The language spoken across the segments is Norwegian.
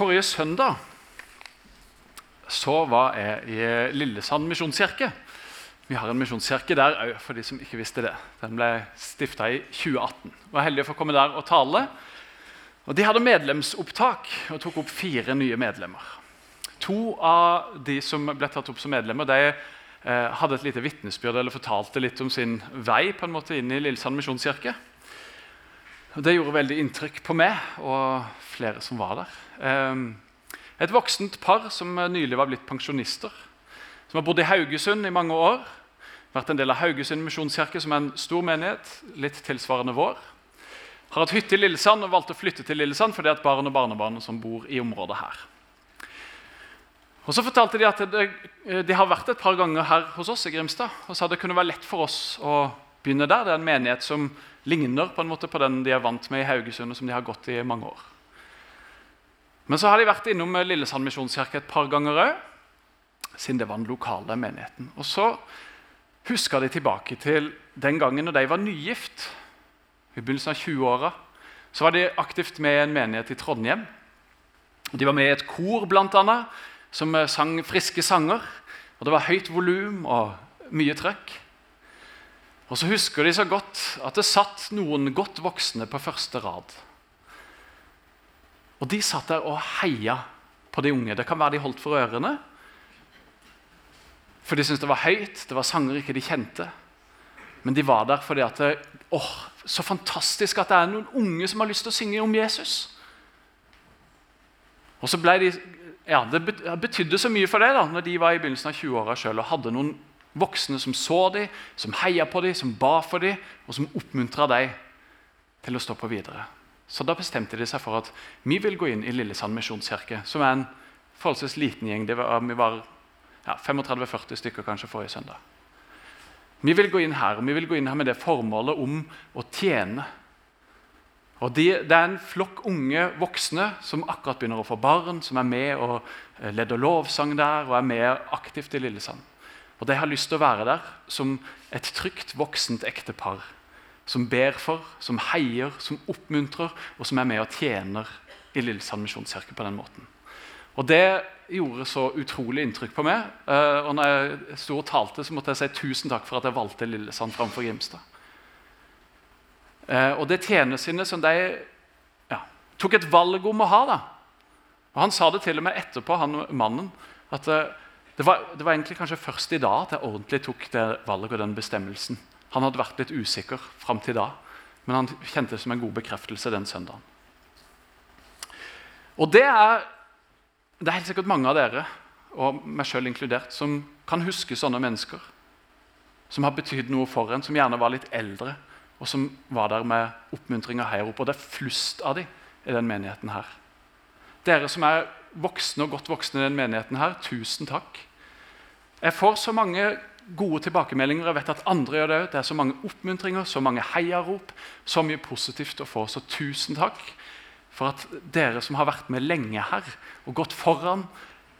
Forrige søndag så var jeg i Lillesand misjonskirke. Vi har en misjonskirke der òg, for de som ikke visste det. Den ble stifta i 2018. Jeg var heldig å få komme der og tale. Og De hadde medlemsopptak og tok opp fire nye medlemmer. To av de som ble tatt opp som medlemmer, de eh, hadde et lite vitnesbyrd eller fortalte litt om sin vei på en måte inn i Lillesand misjonskirke. Det gjorde veldig inntrykk på meg og flere som var der. Eh, et voksent par som nylig var blitt pensjonister. Som har bodd i Haugesund i mange år. Vært en del av Haugesund misjonskirke, som er en stor menighet. litt tilsvarende vår. Har hatt hytte i Lillesand og valgte å flytte til Lillesand fordi at barn og barnebarn som bor i området her. Og så fortalte De at det, de har vært et par ganger her hos oss i Grimstad. og sa det kunne være lett for oss å begynne der. Det er en menighet som ligner på en måte på den de er vant med i Haugesund, og som de har gått i mange år. Men så har de vært innom Lillesand misjonskirke et par ganger òg, siden det var den lokale menigheten. Og så huska de tilbake til den gangen når de var nygift. I begynnelsen av 20-åra så var de aktivt med i en menighet i Trondheim. De var med i et kor blant annet, som sang friske sanger. Og Det var høyt volum og mye trøkk. Og så husker de så godt at det satt noen godt voksne på første rad. Og de satt der og heia på de unge. Det kan være de holdt for ørene. For de syntes det var høyt, det var sanger ikke de kjente. Men de var der fordi at det, åh, Så fantastisk at det er noen unge som har lyst til å synge om Jesus. Og så ble de, ja, Det betydde så mye for det da, når de var i begynnelsen av 20-åra sjøl og hadde noen voksne som så dem, som heia på dem, som ba for dem, og som oppmuntra dem til å stå på videre. Så da bestemte de seg for at vi vil gå inn i Lillesand misjonskirke, som er en forholdsvis liten gjeng. Var, vi var ja, 35-40 stykker kanskje forrige søndag. Vi vil gå inn her og vi vil gå inn her med det formålet om å tjene. Og de, Det er en flokk unge voksne som akkurat begynner å få barn, som er med og eh, leder lovsang der og er med aktivt i Lillesand. Og De har lyst til å være der som et trygt, voksent ektepar. Som ber for, som heier, som oppmuntrer, og som er med og tjener i Lillesand misjonskirke på den måten. Og Det gjorde så utrolig inntrykk på meg. Eh, og når jeg sto og talte, så måtte jeg si tusen takk for at jeg valgte Lillesand framfor Grimstad. Eh, og det tjenesinnet som de ja, tok et valg om å ha da. Og Han sa det til og med etterpå, han mannen, at eh, det var, det var, egentlig kanskje først i dag at jeg ordentlig tok det valget og den bestemmelsen. Han hadde vært litt usikker fram til da, men han kjente det som en god bekreftelse den søndagen. Og det er, det er helt sikkert mange av dere, og meg sjøl inkludert, som kan huske sånne mennesker. Som har betydd noe for en, som gjerne var litt eldre, og som var der med oppmuntring og heiarop. Og det er flust av dem i den menigheten her. Dere som er voksne og godt voksne i den menigheten her, tusen takk. Jeg får så mange gode tilbakemeldinger. Jeg vet at andre gjør det. Det er så mange oppmuntringer, så mange heiarop. Så mye positivt å få. Så tusen takk for at dere som har vært med lenge her og gått foran,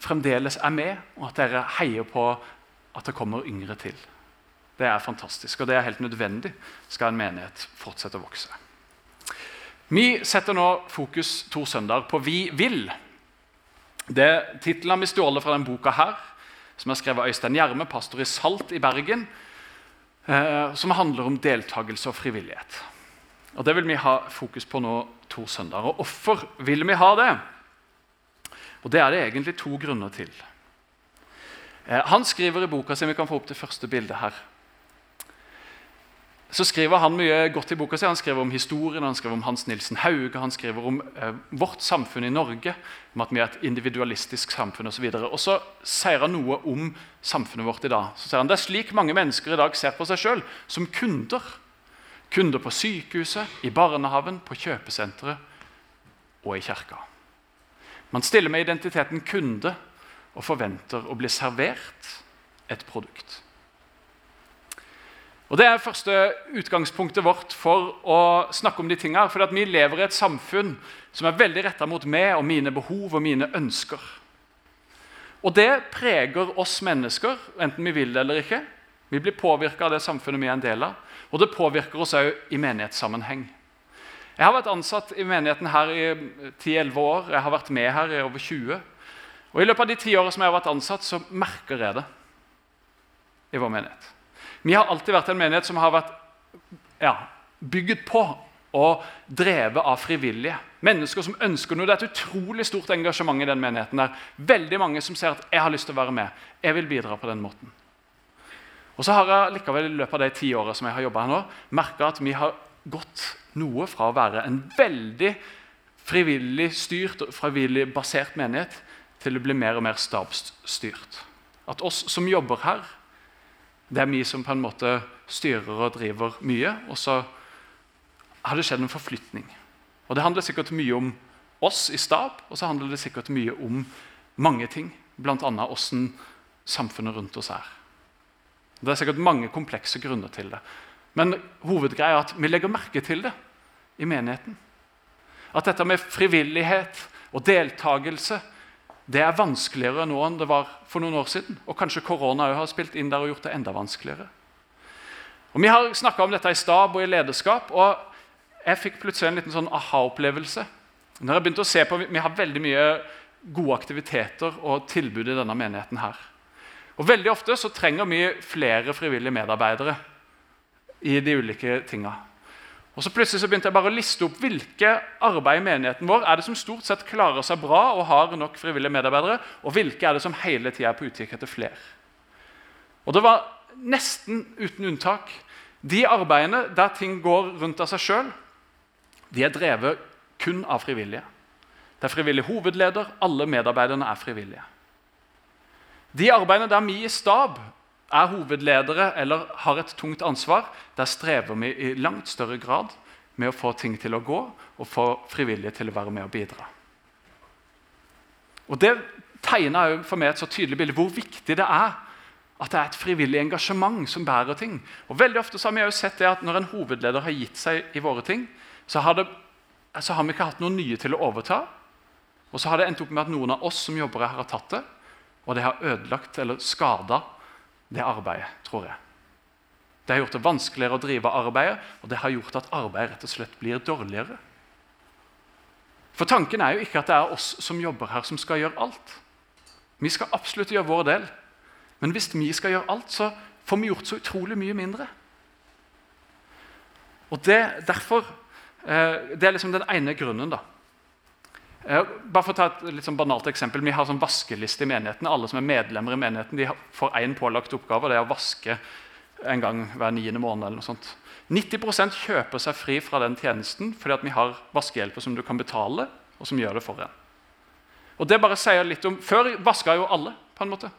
fremdeles er med, og at dere heier på at det kommer yngre til. Det er fantastisk, og det er helt nødvendig skal en menighet fortsette å vokse. Vi setter nå fokus to søndager på 'Vi vil'. Det Tittelen vi stjålet fra denne boka her som er skrevet av Øystein Gjerme, pastor i Salt i Bergen, eh, som handler om deltakelse og frivillighet. Og Det vil vi ha fokus på nå to søndager. Og hvorfor vil vi ha det? Og Det er det egentlig to grunner til. Eh, han skriver i boka si Vi kan få opp det første bildet her så skriver Han mye godt i boka si. Han skriver om historien, han skriver om Hans Nilsen Hauge, han skriver om eh, vårt samfunn i Norge, om at vi er et individualistisk samfunn osv. Og, og så sier han noe om samfunnet vårt i dag. Så sier han Det er slik mange mennesker i dag ser på seg sjøl, som kunder. Kunder på sykehuset, i barnehaven, på kjøpesenteret og i kirka. Man stiller med identiteten kunde og forventer å bli servert et produkt. Og Det er første utgangspunktet vårt for å snakke om de tingene. For vi lever i et samfunn som er veldig retta mot meg og mine behov og mine ønsker. Og det preger oss mennesker, enten vi vil det eller ikke. Vi blir påvirka av det samfunnet vi er en del av. Og det påvirker oss òg i menighetssammenheng. Jeg har vært ansatt i menigheten her i 10-11 år. Jeg har vært med her i over 20. Og I løpet av de ti årene som jeg har vært ansatt, så merker jeg det i vår menighet. Vi har alltid vært en menighet som har vært ja, bygget på og drevet av frivillige. Mennesker som ønsker noe. Det er et utrolig stort engasjement i den menigheten. der. Veldig mange som ser at 'jeg har lyst til å være med'. Jeg vil bidra på den måten. Og så har jeg likevel i løpet av de ti årene som jeg har jobba her nå, merka at vi har gått noe fra å være en veldig frivillig styrt og frivillig basert menighet til å bli mer og mer stabsstyrt. At oss som jobber her, det er vi som på en måte styrer og driver mye. og så har det skjedd en forflytning. Og Det handler sikkert mye om oss i stab, og så handler det sikkert mye om mange ting. Bl.a. hvordan samfunnet rundt oss er. Det er sikkert mange komplekse grunner til det. Men hovedgreia er at vi legger merke til det i menigheten. At dette med frivillighet og deltakelse det er vanskeligere nå enn det var for noen år siden. Og kanskje korona har spilt inn der og gjort det enda vanskeligere. Og Vi har snakka om dette i stab og i lederskap. og jeg fikk plutselig en liten sånn aha-opplevelse. Når jeg begynte å se på, Vi har veldig mye gode aktiviteter og tilbud i denne menigheten. her. Og Veldig ofte så trenger vi flere frivillige medarbeidere i de ulike tinga. Og så plutselig så begynte jeg bare å liste opp hvilke arbeid i menigheten vår er det som stort sett klarer seg bra og har nok frivillige medarbeidere, og hvilke er det som hele tida er på utkikk etter flere. Og Det var nesten uten unntak de arbeidene der ting går rundt av seg sjøl, de er drevet kun av frivillige. Det er frivillig hovedleder. Alle medarbeiderne er frivillige. De arbeidene der vi i stab er hovedledere eller har et tungt ansvar, der strever vi i langt større grad med å få ting til å gå og få frivillige til å være med og bidra. Og Det tegner for meg et så tydelig bilde hvor viktig det er at det er et frivillig engasjement som bærer ting. Og veldig ofte har vi jo sett det at Når en hovedleder har gitt seg i våre ting, så har, det, så har, vi ikke hatt noen nye til å overta. Og så har det endt opp med at noen av oss som jobber her, har tatt det. Og det har ødelagt eller skada det arbeidet, tror jeg. Det har gjort det vanskeligere å drive arbeidet, og det har gjort at arbeidet rett og slett blir dårligere. For tanken er jo ikke at det er oss som jobber her, som skal gjøre alt. Vi skal absolutt gjøre vår del. Men hvis vi skal gjøre alt, så får vi gjort så utrolig mye mindre. Og det, Derfor Eh, det er liksom den ene grunnen. da. Eh, bare for å ta et litt sånn banalt eksempel. Vi har sånn vaskeliste i menigheten. Alle som er medlemmer i menigheten de får én pålagt oppgave. Det er å vaske en gang hver niende måned. eller noe sånt. 90% kjøper seg fri fra den tjenesten fordi vi har vaskehjelper som du kan betale, og som gjør det for en. Og det bare sier litt om, Før vaska jo alle. på en måte.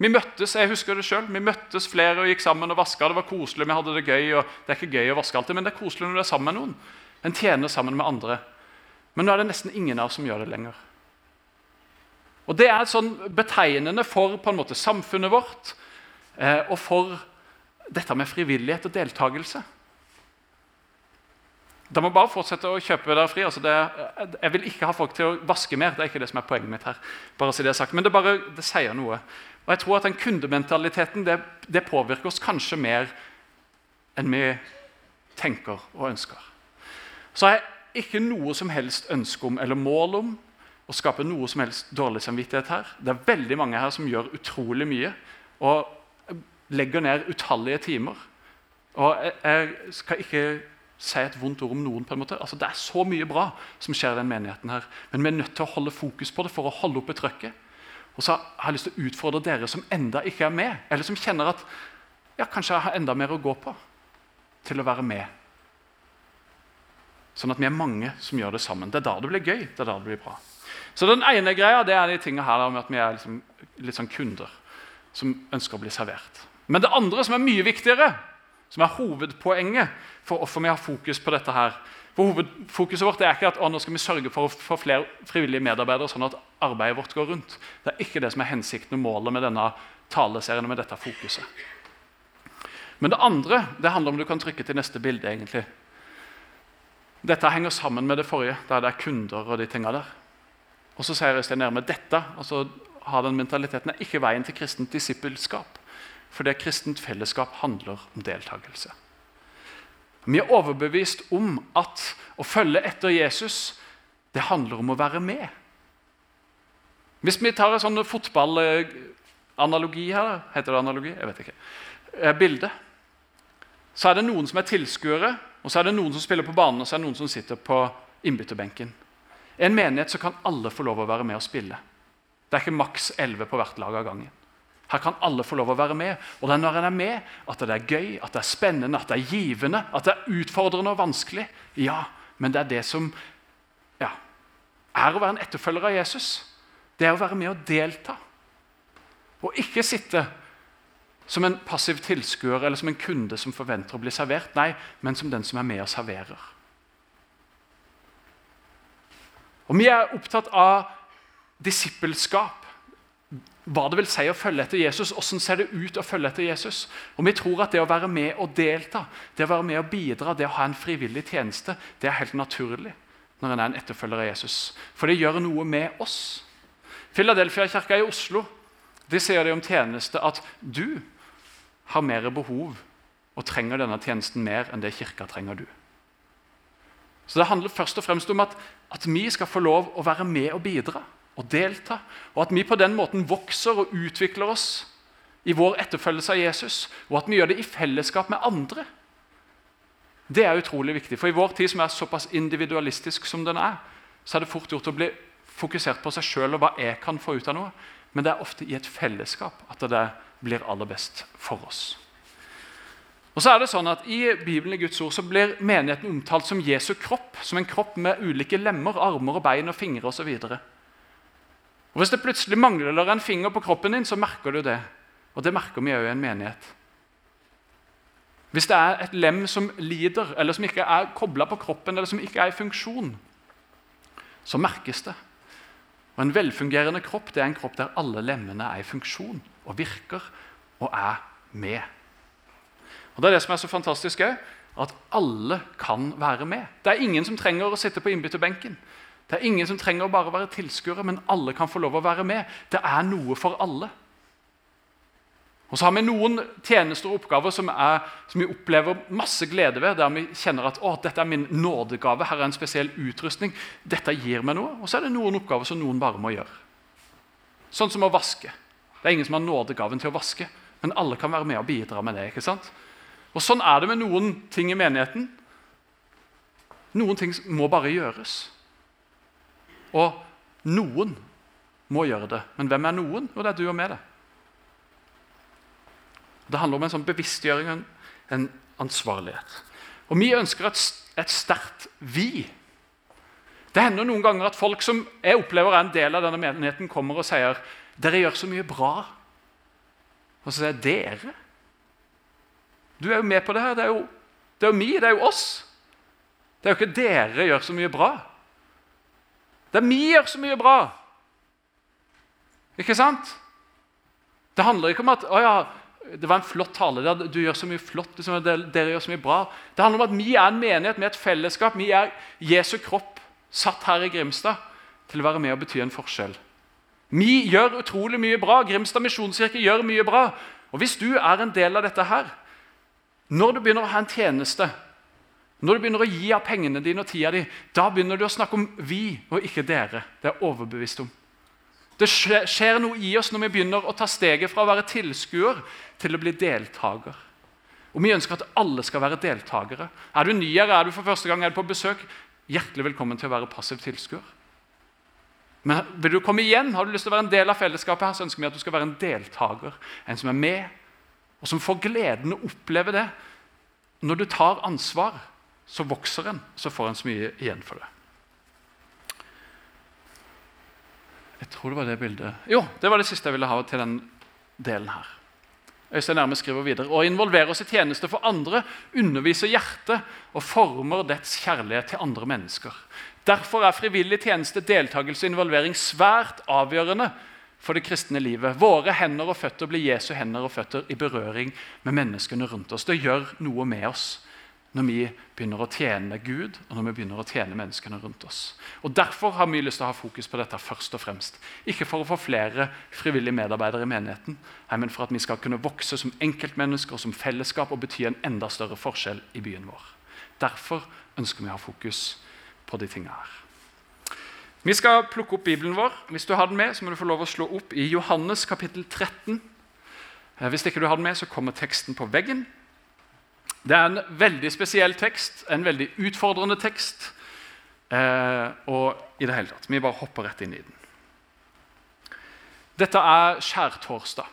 Vi møttes jeg husker det selv, vi møttes flere og gikk sammen og vaska. Det var koselig, vi hadde det gøy. og Det er ikke gøy å vaske alltid, men det er koselig når du er sammen med noen. En tjener sammen med andre. Men nå er det nesten ingen av oss som gjør det lenger. Og Det er sånn betegnende for på en måte samfunnet vårt eh, og for dette med frivillighet og deltakelse. Da må bare fortsette å kjøpe dere fri. Altså det, jeg vil ikke ha folk til å vaske mer. Det er ikke det som er poenget mitt her. bare si det jeg har sagt. Men det, bare, det sier noe. Og jeg tror at den kundementaliteten det, det påvirker oss kanskje mer enn vi tenker og ønsker så jeg ikke noe som helst ønske om eller mål om å skape noe som helst dårlig samvittighet her. Det er veldig mange her som gjør utrolig mye og legger ned utallige timer. Og jeg, skal ikke si et vondt ord om noen. på en måte. Altså, det er så mye bra som skjer i den menigheten. her. Men vi er nødt til å holde fokus på det for å holde oppe trøkket. Og så har jeg lyst til å utfordre dere som enda ikke er med, eller som kjenner at ja, kanskje jeg har enda mer å gå på, til å være med Sånn at vi er mange som gjør det sammen. Det er da det blir gøy. det er da det blir bra. Så den ene greia det er de tingene her med at vi er liksom, litt sånn kunder som ønsker å bli servert. Men det andre, som er mye viktigere, som er hovedpoenget for hvorfor vi har fokus på dette her for Hovedfokuset vårt er ikke at å, nå skal vi sørge for å få flere frivillige medarbeidere, sånn at arbeidet vårt går rundt. Det er ikke det som er hensikten og målet med denne taleserien og med dette fokuset. Men det andre det handler om du kan trykke til neste bilde. egentlig. Dette henger sammen med det forrige, der det er kunder og de tinga der. Og så sier Øystein Nærme dette altså ha den mentaliteten er ikke veien til kristent disippelskap. For det kristent fellesskap handler om deltakelse. Vi er overbevist om at å følge etter Jesus det handler om å være med. Hvis vi tar en sånn fotballanalogi her, heter det analogi? Jeg vet ikke. Eh, bilde. Så er det noen som er tilskuere, og så er det noen som spiller på banen, og så er det noen som sitter på innbytterbenken. I en menighet så kan alle få lov å være med og spille. Det er ikke maks 11 på hvert lag av gangen. Her kan alle få lov å være med. Og det er når en er med, at det er gøy, at det er spennende, at det er givende, at det er utfordrende og vanskelig. Ja, men det er det som ja, er å være en etterfølger av Jesus. Det er å være med og delta. Og ikke sitte som en passiv tilskuer eller som en kunde som forventer å bli servert. Nei, men som den som er med og serverer. Og Vi er opptatt av disippelskap. Hva det vil si å følge etter Jesus. Hvordan ser det ut å følge etter Jesus? Og Vi tror at det å være med og delta, det å være med og bidra, det å ha en frivillig tjeneste, det er helt naturlig når en er en etterfølger av Jesus. For det gjør noe med oss. Philadelphia-kirka i Oslo de sier det om tjeneste at du har mer behov og trenger denne tjenesten mer enn det kirka trenger du. Så Det handler først og fremst om at, at vi skal få lov å være med og bidra og delta. Og at vi på den måten vokser og utvikler oss i vår etterfølgelse av Jesus. Og at vi gjør det i fellesskap med andre. Det er utrolig viktig. For i vår tid, som er såpass individualistisk som den er, så er det fort gjort å bli fokusert på seg sjøl og hva jeg kan få ut av noe. Men det er ofte i et fellesskap at det blir aller best for oss. Og så er det sånn at I Bibelen i Guds ord så blir menigheten omtalt som Jesu kropp. Som en kropp med ulike lemmer, armer, og bein og fingre osv. Hvis det plutselig mangler en finger på kroppen din, så merker du det. Og det merker vi òg i en menighet. Hvis det er et lem som lider, eller som ikke er kobla på kroppen, eller som ikke er i funksjon, så merkes det. Og En velfungerende kropp det er en kropp der alle lemmene er i funksjon og virker og er med. Og Det er det som er så fantastisk òg, at alle kan være med. Det er ingen som trenger å sitte på innbytterbenken. Det er ingen som trenger å bare være tilskuere, men alle kan få lov å være med. Det er noe for alle. Og så har vi noen tjenester og oppgaver som, er, som, vi opplever masse glede ved. Der vi kjenner at å, dette er min nådegave, her er en spesiell utrustning. Dette gir meg noe. Og så er det noen oppgaver som noen bare må gjøre. Sånn som å vaske. Det er ingen som har nådegaven til å vaske, men alle kan være med og bidra med det. ikke sant? Og Sånn er det med noen ting i menigheten. Noen ting må bare gjøres. Og noen må gjøre det. Men hvem er noen? Jo, det er du og meg. det. Det handler om en sånn bevisstgjøring en, en ansvarlighet. Og vi ønsker et, et sterkt vi. Det hender noen ganger at folk som jeg opplever er en del av denne menigheten, kommer og sier dere gjør så mye bra. Og så sier jeg dere? Du er jo med på det her. Det er jo, det er jo mi, det er jo oss. Det er jo ikke dere gjør så mye bra. Det er vi gjør så mye bra. Ikke sant? Det handler ikke om at å ja, det var en flott tale. Du gjør så mye flott. Liksom, dere gjør så mye bra. Det handler om at vi er en menighet med et fellesskap. Vi er Jesu kropp satt her i Grimstad til å være med og bety en forskjell. Vi gjør utrolig mye bra. Grimstad misjonskirke gjør mye bra. Og Hvis du er en del av dette her, når du begynner å ha en tjeneste, når du begynner å gi av pengene dine og tida di, da begynner du å snakke om vi og ikke dere. Det er jeg overbevist om. Det skjer noe i oss når vi begynner å ta steget fra å være tilskuer til å bli deltaker. Og Vi ønsker at alle skal være deltakere. Er du ny her, er du for første gang er du på besøk, hjertelig velkommen til å være passiv tilskuer. Men vil du komme igjen, har du lyst til å være en del av fellesskapet, her, så ønsker vi at du skal være en deltaker. En som er med, og som får gleden å oppleve det. Når du tar ansvar, så vokser en, så får en så mye igjen for det. Jeg tror det var det bildet. Jo, det var det siste jeg ville ha til den delen her. Øystein Erme skriver videre Å involvere oss i tjeneste for andre underviser hjertet og former dets kjærlighet til andre mennesker. Derfor er frivillig tjeneste, deltakelse og involvering svært avgjørende for det kristne livet. Våre hender og føtter blir Jesu hender og føtter i berøring med menneskene rundt oss. Det gjør noe med oss når vi begynner å tjene Gud og når vi begynner å tjene menneskene rundt oss. Og Derfor har vi lyst til å ha fokus på dette først og fremst. Ikke for å få flere frivillige medarbeidere i menigheten, men for at vi skal kunne vokse som enkeltmennesker og som fellesskap og bety en enda større forskjell i byen vår. Derfor ønsker vi å ha fokus på de tingene her. Vi skal plukke opp Bibelen vår. Hvis du har den med, så må du få lov å slå opp i Johannes kapittel 13. Eh, hvis ikke du har den med, så kommer teksten på veggen. Det er en veldig spesiell tekst, en veldig utfordrende tekst. Eh, og i det hele tatt, Vi bare hopper rett inn i den. Dette er skjærtorsdag.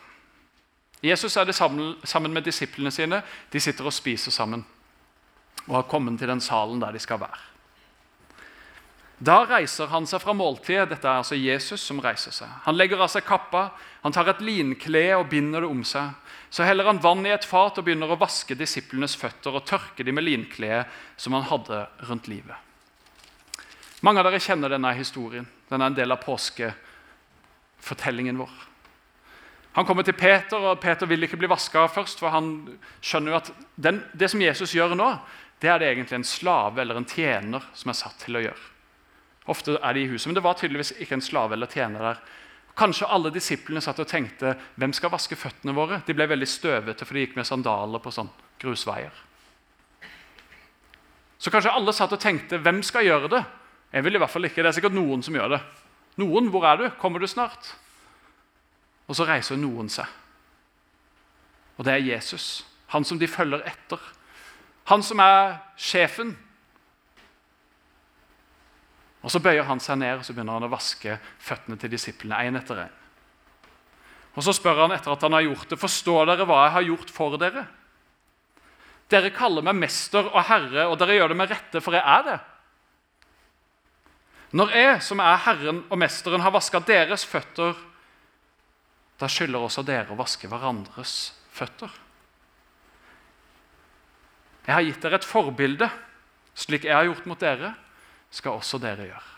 Jesus er det sammen, sammen med disiplene sine. De sitter og spiser sammen og har kommet til den salen der de skal være. Da reiser han seg fra måltidet. Dette er altså Jesus som reiser seg. Han legger av seg kappa, han tar et linklede og binder det om seg. Så heller han vann i et fat og begynner å vaske disiplenes føtter og tørke dem med linkledet som han hadde rundt livet. Mange av dere kjenner denne historien. Den er en del av påskefortellingen vår. Han kommer til Peter, og Peter vil ikke bli vaska først. for Han skjønner jo at den, det som Jesus gjør nå, det er det egentlig en slave eller en tjener som er satt til å gjøre. Ofte er de i huset, Men det var tydeligvis ikke en slave eller tjener der. Kanskje alle disiplene satt og tenkte hvem skal vaske føttene våre? De ble veldig støvete, for de gikk med sandaler på sånn grusveier. Så kanskje alle satt og tenkte hvem skal gjøre det? Jeg vil i hvert fall ikke. Det er sikkert noen som gjør det. Noen, hvor er du? Kommer du snart? Og så reiser noen seg. Og det er Jesus. Han som de følger etter. Han som er sjefen. Og Så bøyer han seg ned og så begynner han å vaske føttene til disiplene En etter en. Og Så spør han etter at han har gjort det, forstår dere hva jeg har gjort for dere? Dere kaller meg mester og herre, og dere gjør det med rette, for jeg er det. Når jeg, som er Herren og Mesteren, har vaska deres føtter, da skylder også dere å vaske hverandres føtter. Jeg har gitt dere et forbilde. Slik jeg har gjort mot dere, skal også dere gjøre.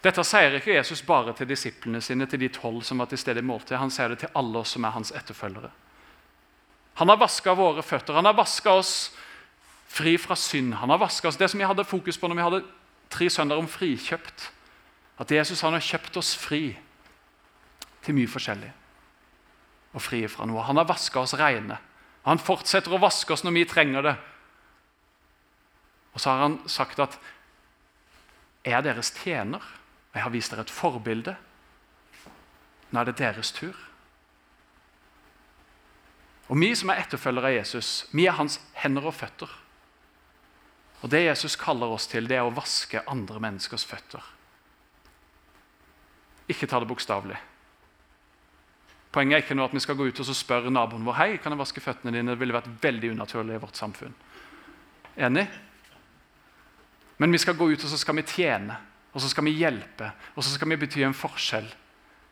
Dette sier ikke Jesus bare til disiplene sine, til de tolv som var til stede i måltid. Han sier det til alle oss som er hans etterfølgere. Han har vaska våre føtter. Han har vaska oss fri fra synd. Han har vaska oss det som vi hadde fokus på når vi hadde tre søndager om frikjøpt. At Jesus han har kjøpt oss fri til mye forskjellig. Og fri fra noe. Han har vaska oss rene. Han fortsetter å vaske oss når vi trenger det. Og så har han sagt at 'Jeg er deres tjener, og jeg har vist dere et forbilde.' Nå er det deres tur. Og Vi som er etterfølgere av Jesus, vi er hans hender og føtter. Og Det Jesus kaller oss til, det er å vaske andre menneskers føtter. Ikke ta det bokstavelig. Poenget er ikke nå at vi skal gå ut og spørre naboen vår hei, kan jeg vaske føttene dine. Det ville vært veldig unaturlig i vårt samfunn. Enig? Men vi skal gå ut og så skal vi tjene, og så skal vi hjelpe, og så skal vi bety en forskjell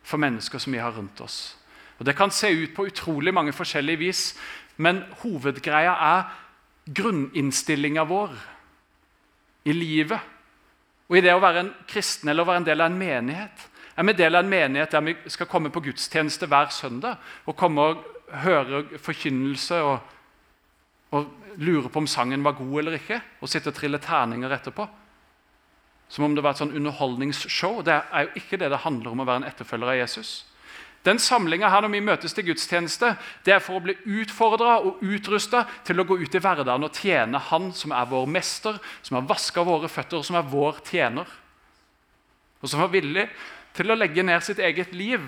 for mennesker som vi har rundt oss. Og Det kan se ut på utrolig mange forskjellige vis, men hovedgreia er grunninnstillinga vår i livet. Og i det å være en kristen eller å være en del av en menighet. Er vi del av en menighet der vi skal komme på gudstjeneste hver søndag og komme og høre forkynnelse og, og lure på om sangen var god eller ikke, og sitte og trille terninger etterpå? Som om det var et sånn underholdningsshow. Det er jo ikke det det handler om å være en etterfølger av Jesus. Den samlinga her når vi møtes til gudstjeneste, det er for å bli utfordra og utrusta til å gå ut i hverdagen og tjene Han som er vår mester, som har vaska våre føtter, og som er vår tjener. Og som var villig til å legge ned sitt eget liv,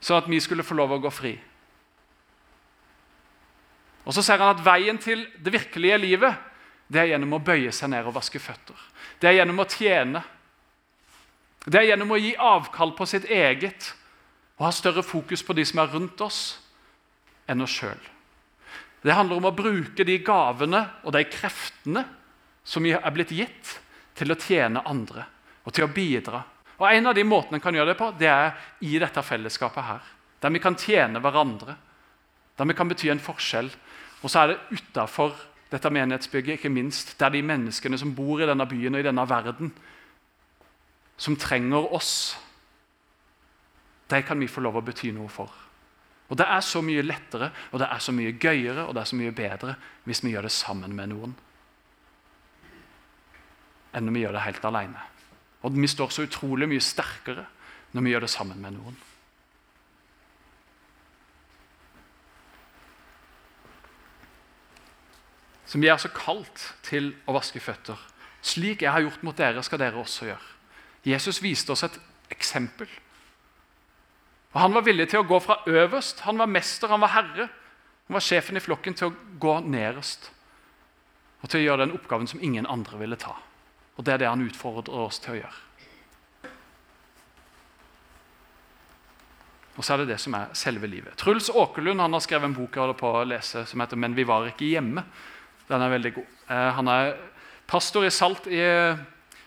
sånn at vi skulle få lov å gå fri. Og Så ser han at veien til det virkelige livet det er gjennom å bøye seg ned og vaske føtter. Det er gjennom å tjene. Det er gjennom å gi avkall på sitt eget og ha større fokus på de som er rundt oss, enn oss sjøl. Det handler om å bruke de gavene og de kreftene som er blitt gitt, til å tjene andre og til å bidra og En av de måtene en kan gjøre det på, det er i dette fellesskapet her. Der vi kan tjene hverandre. Der vi kan bety en forskjell. Og så er det utafor dette menighetsbygget, ikke minst, der de menneskene som bor i denne byen og i denne verden, som trenger oss, de kan vi få lov å bety noe for. Og Det er så mye lettere og det er så mye gøyere og det er så mye bedre hvis vi gjør det sammen med noen, enn når vi gjør det helt alene. Og vi står så utrolig mye sterkere når vi gjør det sammen med noen. Som vi er så kalt til å vaske føtter. Slik jeg har gjort mot dere, skal dere også gjøre. Jesus viste oss et eksempel. Og Han var villig til å gå fra øverst. Han var mester, han var herre. Han var sjefen i flokken til å gå nederst og til å gjøre den oppgaven som ingen andre ville ta. Og Det er det han utfordrer oss til å gjøre. Og så er det det som er selve livet. Truls Åkerlund han har skrevet en bok jeg holder på å lese, som heter 'Men vi var ikke hjemme'. Den er veldig god. Eh, han er pastor i Salt i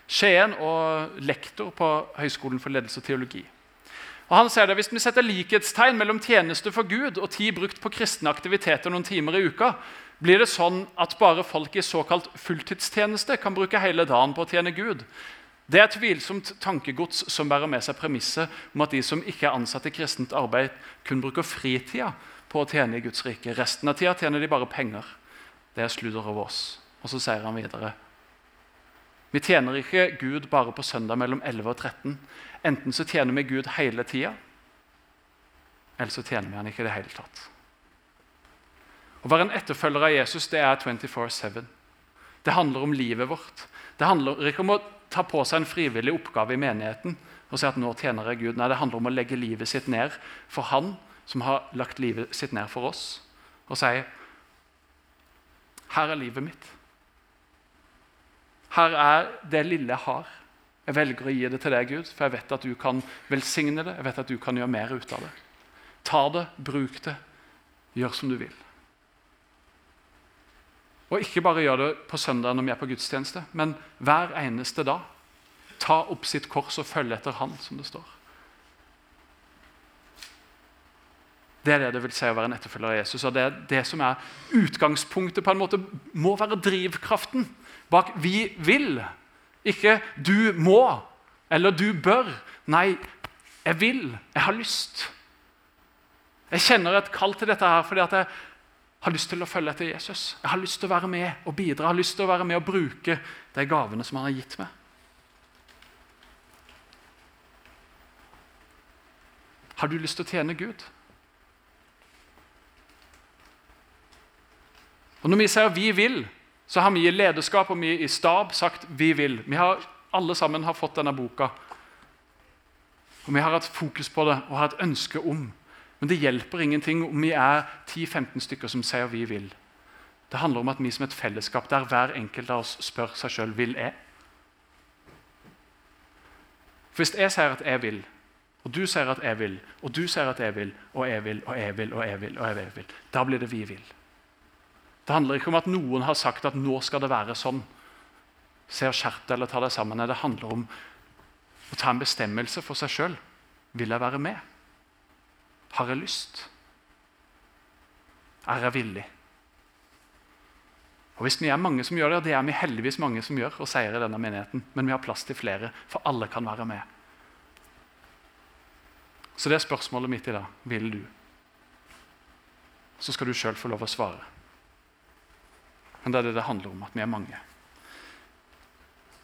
Skien og lektor på Høgskolen for ledelse og teologi. Og han sier det, Hvis vi setter likhetstegn mellom tjeneste for Gud og tid brukt på kristne aktiviteter noen timer i uka, blir det sånn at bare folk i såkalt fulltidstjeneste kan bruke hele dagen på å tjene Gud. Det er tvilsomt tankegods som bærer med seg premisset om at de som ikke er ansatt i kristent arbeid, kun bruker fritida på å tjene i Guds rike. Resten av tida tjener de bare penger. Det er sludder over oss. Og så sier han videre Vi tjener ikke Gud bare på søndag mellom 11 og 13. Enten så tjener vi Gud hele tida, eller så tjener vi han ikke i det hele tatt. Å være en etterfølger av Jesus det er 24-7. Det handler om livet vårt. Det handler ikke om å ta på seg en frivillig oppgave i menigheten og si at nå tjener jeg Gud. Nei, det handler om å legge livet sitt ned for Han som har lagt livet sitt ned for oss, og si her er livet mitt. Her er det lille jeg har. Jeg velger å gi det til deg, Gud, for jeg vet at du kan velsigne det. Jeg vet at du kan gjøre mer ut av det. Ta det, bruk det, gjør som du vil. Og ikke bare gjør det på søndag når vi er på gudstjeneste, men hver eneste dag. Ta opp sitt kors og følge etter Han, som det står. Det er det det vil si å være en etterfølger av Jesus. og Det er det som er utgangspunktet, på en måte, må være drivkraften bak 'vi vil'. Ikke 'du må' eller 'du bør'. Nei, jeg vil. Jeg har lyst. Jeg kjenner et kall til dette her fordi at jeg har lyst til å følge etter Jesus. Jeg har lyst til å være med og bidra, jeg har lyst til å være med og bruke de gavene som han har gitt meg. Har du lyst til å tjene Gud? Og Når vi sier 'vi vil', så har vi i lederskap og vi i stab sagt 'vi vil'. Vi har Alle sammen har fått denne boka. Og Vi har hatt fokus på det og har et ønske om men det hjelper ingenting om vi er 10-15 stykker som sier vi vil. Det handler om at vi som et fellesskap der hver enkelt av oss spør seg sjøl vil jeg. For Hvis jeg sier at jeg vil, og du sier at jeg vil, og du sier at jeg vil, og jeg vil, og jeg vil, og jeg vil, og jeg vil, da blir det vi vil. Det handler ikke om at noen har sagt at nå skal det være sånn. Se og skjerp eller ta deg sammen. Det handler om å ta en bestemmelse for seg sjøl. Vil jeg være med? Har jeg lyst? Er jeg villig? Og Hvis vi er mange som gjør det, og det er vi heldigvis mange som gjør, og sier i denne menigheten, men vi har plass til flere, for alle kan være med. Så det er spørsmålet mitt i dag. Vil du? Så skal du sjøl få lov å svare. Men det er det det handler om, at vi er mange.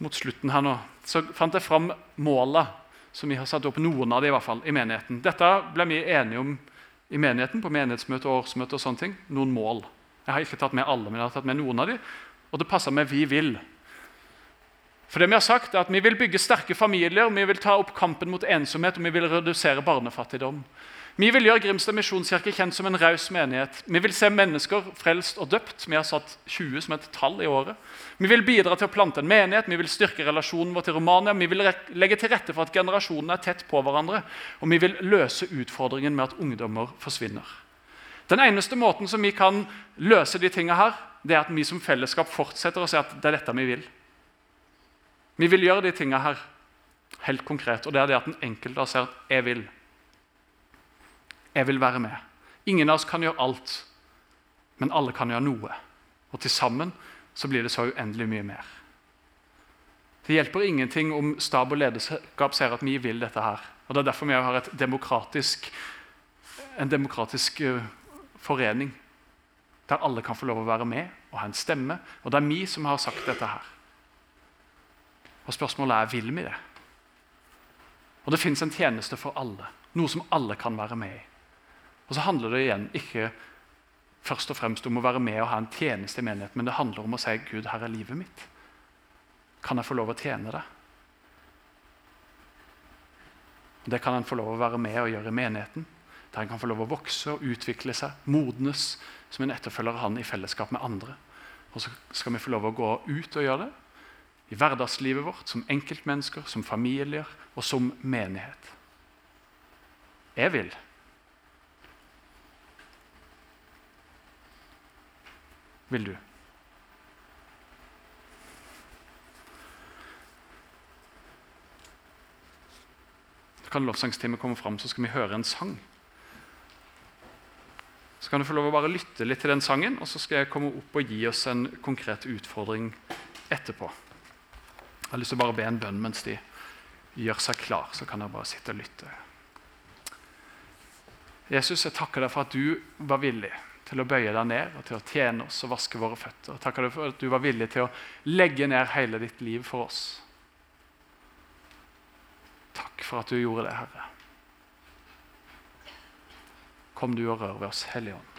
Mot slutten her nå så fant jeg fram måla som vi har satt opp noen av de i hvert fall, i menigheten. Dette ble vi enige om i menigheten på menighetsmøte og årsmøte. og sånne ting. Noen mål. Jeg har ikke tatt med alle, men jeg har tatt med noen av de. Og det passer med 'vi vil'. For det Vi har sagt er at vi vil bygge sterke familier, vi vil ta opp kampen mot ensomhet og vi vil redusere barnefattigdom. Vi vil gjøre Grimstad misjonskirke kjent som en raus menighet. Vi vil se mennesker frelst og døpt. Vi har satt 20 som et tall i året. Vi vil bidra til å plante en menighet, vi vil styrke relasjonen vår til Romania. Vi vil legge til rette for at generasjonene er tett på hverandre. Og vi vil løse utfordringen med at ungdommer forsvinner. Den eneste måten som vi kan løse de tingene her, det er at vi som fellesskap fortsetter å si at det er dette vi vil. Vi vil gjøre de tingene her helt konkret, og det er det at den enkelte sier at 'jeg vil'. Jeg vil være med. Ingen av oss kan gjøre alt, men alle kan gjøre noe. Og til sammen så blir det så uendelig mye mer. Det hjelper ingenting om stab og lederskap ser at vi vil dette her. Og Det er derfor vi har demokratisk, en demokratisk uh, forening der alle kan få lov å være med og ha en stemme. Og det er vi som har sagt dette her. Og Spørsmålet er vil vi det. Og det fins en tjeneste for alle. Noe som alle kan være med i. Og så handler det igjen ikke først og fremst om å være med og ha en tjeneste i menigheten, men det handler om å si Gud, her er livet mitt. Kan jeg få lov å tjene deg? Det kan en få lov å være med og gjøre i menigheten. Der en kan få lov å vokse og utvikle seg, modnes som en etterfølger av han i fellesskap med andre. Og så skal vi få lov å gå ut og gjøre det i hverdagslivet vårt, som enkeltmennesker, som familier og som menighet. Jeg vil. Vil du? Så kan lovsangsteamet komme fram, så skal vi høre en sang. Så kan du få lov å bare lytte litt til den sangen, og så skal jeg komme opp og gi oss en konkret utfordring etterpå. Jeg har lyst til å bare be en bønn mens de gjør seg klar. Så kan dere bare sitte og lytte. Jesus, jeg takker deg for at du var villig til å bøye deg ned og til å tjene oss og vaske våre føtter. Takker deg for at du var villig til å legge ned hele ditt liv for oss. Takk for at du gjorde det, Herre. Kom du og rør ved oss, Hellige Ånd.